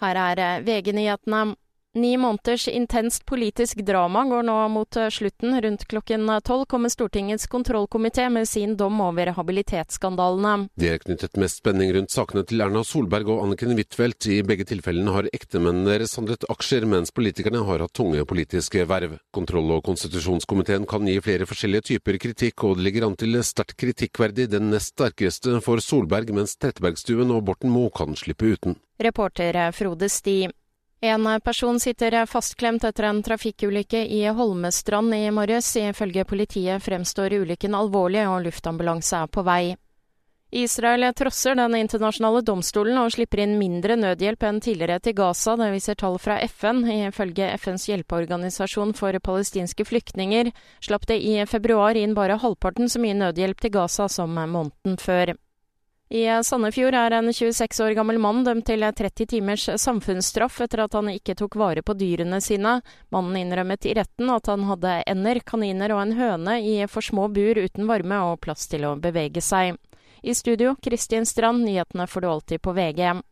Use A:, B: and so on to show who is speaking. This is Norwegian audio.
A: Her er VG-nyhetene. Ni måneders intenst politisk drama går nå mot slutten. Rundt klokken tolv kommer Stortingets kontrollkomité med sin dom over habilitetsskandalene.
B: Det er knyttet mest spenning rundt sakene til Erna Solberg og Anniken Huitfeldt. I begge tilfellene har ektemennene deres handlet aksjer, mens politikerne har hatt tunge politiske verv. Kontroll- og konstitusjonskomiteen kan gi flere forskjellige typer kritikk, og det ligger an til sterkt kritikkverdig. Den nest sterkeste for Solberg, mens Trettebergstuen og Borten Moe kan slippe uten.
A: Reporter Frode Sti. En person sitter fastklemt etter en trafikkulykke i Holmestrand i morges. Ifølge politiet fremstår ulykken alvorlig, og luftambulanse er på vei. Israel trosser den internasjonale domstolen og slipper inn mindre nødhjelp enn tidligere til Gaza. Det viser tall fra FN. Ifølge FNs hjelpeorganisasjon for palestinske flyktninger slapp det i februar inn bare halvparten så mye nødhjelp til Gaza som måneden før. I Sandefjord er en 26 år gammel mann dømt til 30 timers samfunnsstraff etter at han ikke tok vare på dyrene sine. Mannen innrømmet i retten at han hadde ender, kaniner og en høne i for små bur uten varme og plass til å bevege seg. I studio, Kristin Strand, nyhetene får du alltid på VG.